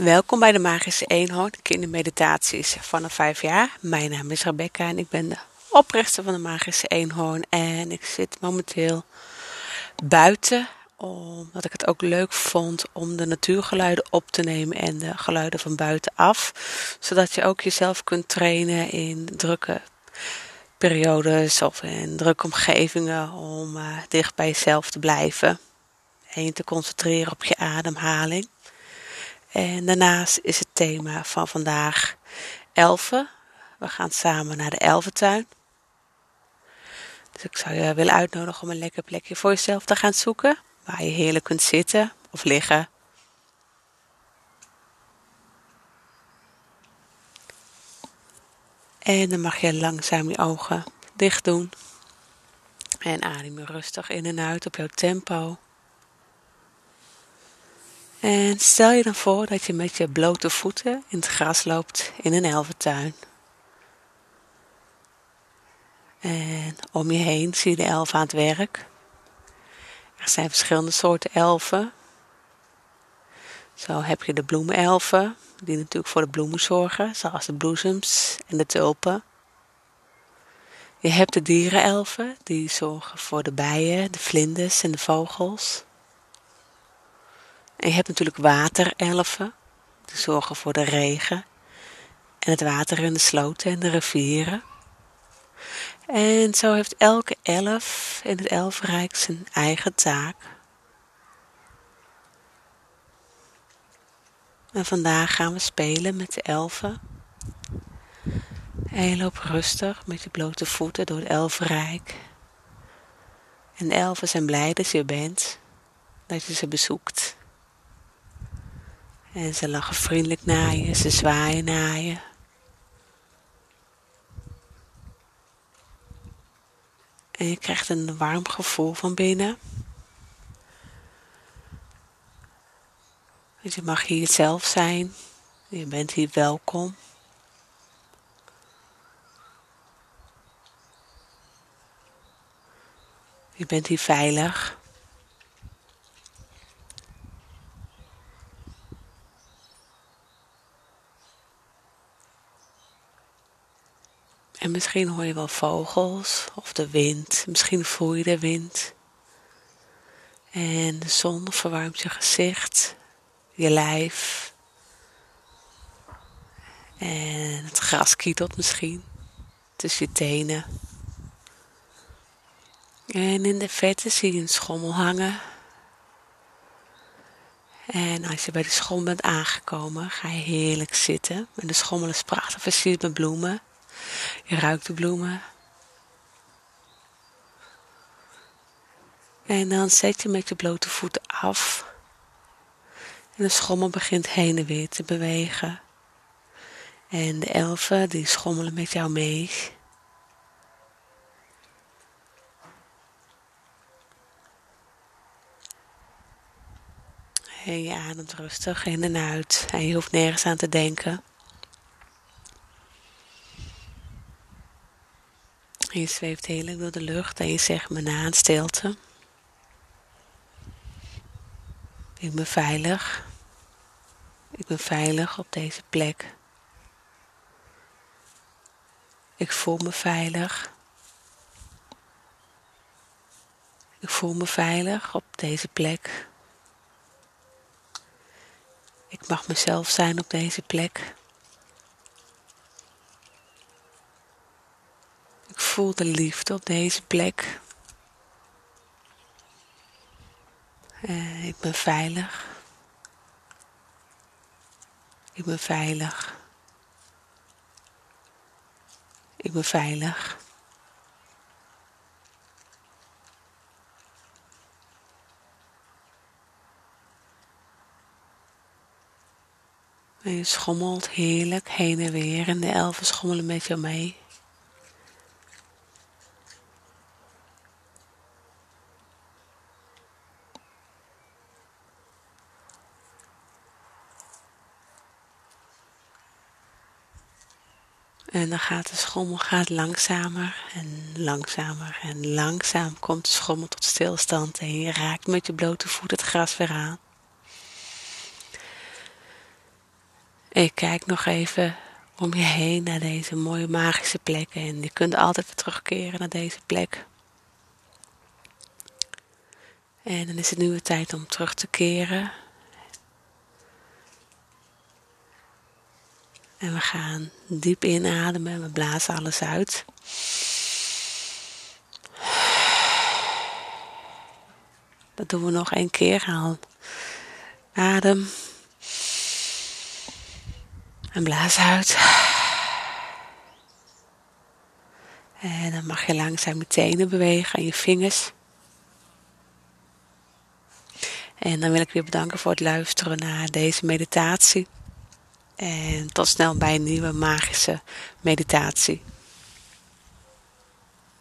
Welkom bij de Magische Eenhoorn kindermeditaties vanaf 5 jaar. Mijn naam is Rebecca en ik ben de oprichter van de Magische Eenhoorn. En ik zit momenteel buiten, omdat ik het ook leuk vond om de natuurgeluiden op te nemen en de geluiden van buitenaf. Zodat je ook jezelf kunt trainen in drukke periodes of in drukke omgevingen om uh, dicht bij jezelf te blijven. En je te concentreren op je ademhaling. En daarnaast is het thema van vandaag elfen. We gaan samen naar de elfentuin. Dus ik zou je willen uitnodigen om een lekker plekje voor jezelf te gaan zoeken. Waar je heerlijk kunt zitten of liggen. En dan mag je langzaam je ogen dicht doen. En adem rustig in en uit op jouw tempo. En stel je dan voor dat je met je blote voeten in het gras loopt in een elfentuin. En om je heen zie je de elfen aan het werk. Er zijn verschillende soorten elfen. Zo heb je de bloemenelfen, die natuurlijk voor de bloemen zorgen, zoals de bloesems en de tulpen. Je hebt de dierenelfen, die zorgen voor de bijen, de vlinders en de vogels. En je hebt natuurlijk waterelfen, die zorgen voor de regen en het water in de sloten en de rivieren. En zo heeft elke elf in het elfenrijk zijn eigen taak. En vandaag gaan we spelen met de elfen. En je loopt rustig met je blote voeten door het elfenrijk. En de elfen zijn blij dat je er bent, dat je ze bezoekt. En ze lachen vriendelijk naar je, ze zwaaien naar je. En je krijgt een warm gevoel van binnen. Je mag hier zelf zijn. Je bent hier welkom. Je bent hier veilig. En misschien hoor je wel vogels of de wind. Misschien voel je de wind. En de zon verwarmt je gezicht, je lijf. En het gras kietelt misschien tussen je tenen. En in de verte zie je een schommel hangen. En als je bij de schommel bent aangekomen, ga je heerlijk zitten. En de schommel is prachtig versierd met bloemen. Je ruikt de bloemen. En dan zet je met je blote voeten af. En de schommel begint heen en weer te bewegen. En de elfen die schommelen met jou mee. En je ademt rustig in en uit. En je hoeft nergens aan te denken. Je zweeft heerlijk door de lucht en je zegt me na in stilte. Ik ben veilig. Ik ben veilig op deze plek. Ik voel me veilig. Ik voel me veilig op deze plek. Ik mag mezelf zijn op deze plek. Voel de liefde op deze plek. Uh, ik ben veilig. Ik ben veilig. Ik ben veilig. En je schommelt heerlijk heen en weer en de elfen schommelen met jou mee. En dan gaat de schommel gaat langzamer en langzamer en langzaam komt de schommel tot stilstand en je raakt met je blote voet het gras weer aan. En kijk nog even om je heen naar deze mooie magische plekken. En je kunt altijd weer terugkeren naar deze plek. En dan is het nu weer tijd om terug te keren. En we gaan diep inademen en we blazen alles uit. Dat doen we nog één keer. Haal adem. En blaas uit. En dan mag je langzaam je tenen bewegen en je vingers. En dan wil ik weer bedanken voor het luisteren naar deze meditatie. En tot snel bij een nieuwe magische meditatie.